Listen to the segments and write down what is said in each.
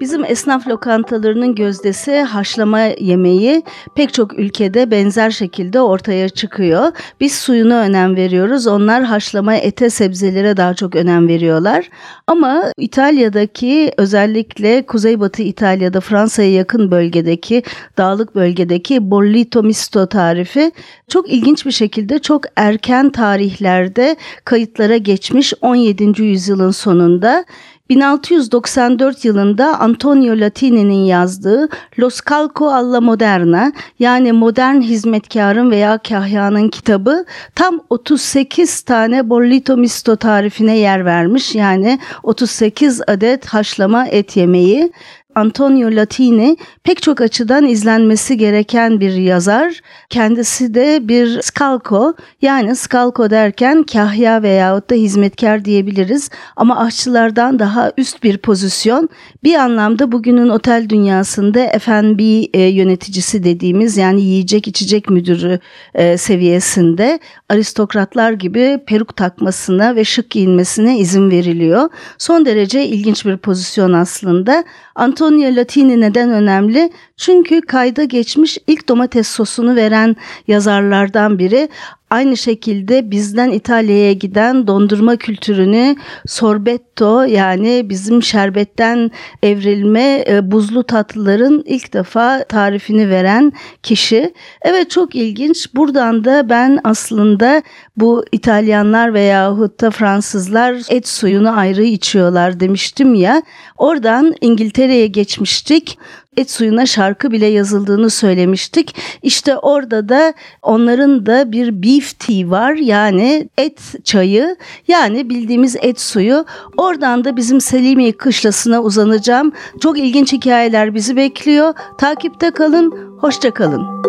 Bizim esnaf lokantalarının gözdesi haşlama yemeği pek çok ülkede benzer şekilde ortaya çıkıyor. Biz suyuna önem veriyoruz. Onlar haşlama ete, sebzelere daha çok önem veriyorlar. Ama İtalya'daki özellikle Kuzeybatı İtalya'da Fransa'ya yakın bölgedeki dağlık bölgedeki bollito misto tarifi çok ilginç bir şekilde çok erken tarihlerde kayıtlara geçmiş 17. yüzyılın sonunda 1694 yılında Antonio Latini'nin yazdığı Los Calco alla Moderna yani modern hizmetkarın veya kahyanın kitabı tam 38 tane bollito misto tarifine yer vermiş. Yani 38 adet haşlama et yemeği Antonio Latini pek çok açıdan izlenmesi gereken bir yazar. Kendisi de bir skalko yani skalko derken kahya veyahut da hizmetkar diyebiliriz. Ama aşçılardan daha üst bir pozisyon. Bir anlamda bugünün otel dünyasında F&B e, yöneticisi dediğimiz yani yiyecek içecek müdürü e, seviyesinde aristokratlar gibi peruk takmasına ve şık giyinmesine izin veriliyor. Son derece ilginç bir pozisyon aslında. Antonio Latini neden önemli? Çünkü kayda geçmiş ilk domates sosunu veren yazarlardan biri. Aynı şekilde bizden İtalya'ya giden dondurma kültürünü sorbetto yani bizim şerbetten evrilme e, buzlu tatlıların ilk defa tarifini veren kişi. Evet çok ilginç. Buradan da ben aslında bu İtalyanlar veyahut da Fransızlar et suyunu ayrı içiyorlar demiştim ya. Oradan İngiltere'ye geçmiştik et suyuna şarkı bile yazıldığını söylemiştik. İşte orada da onların da bir beef tea var yani et çayı yani bildiğimiz et suyu. Oradan da bizim Selimiye kışlasına uzanacağım. Çok ilginç hikayeler bizi bekliyor. Takipte kalın, hoşça kalın.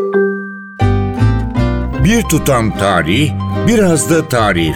Bir tutam tarih, biraz da tarif.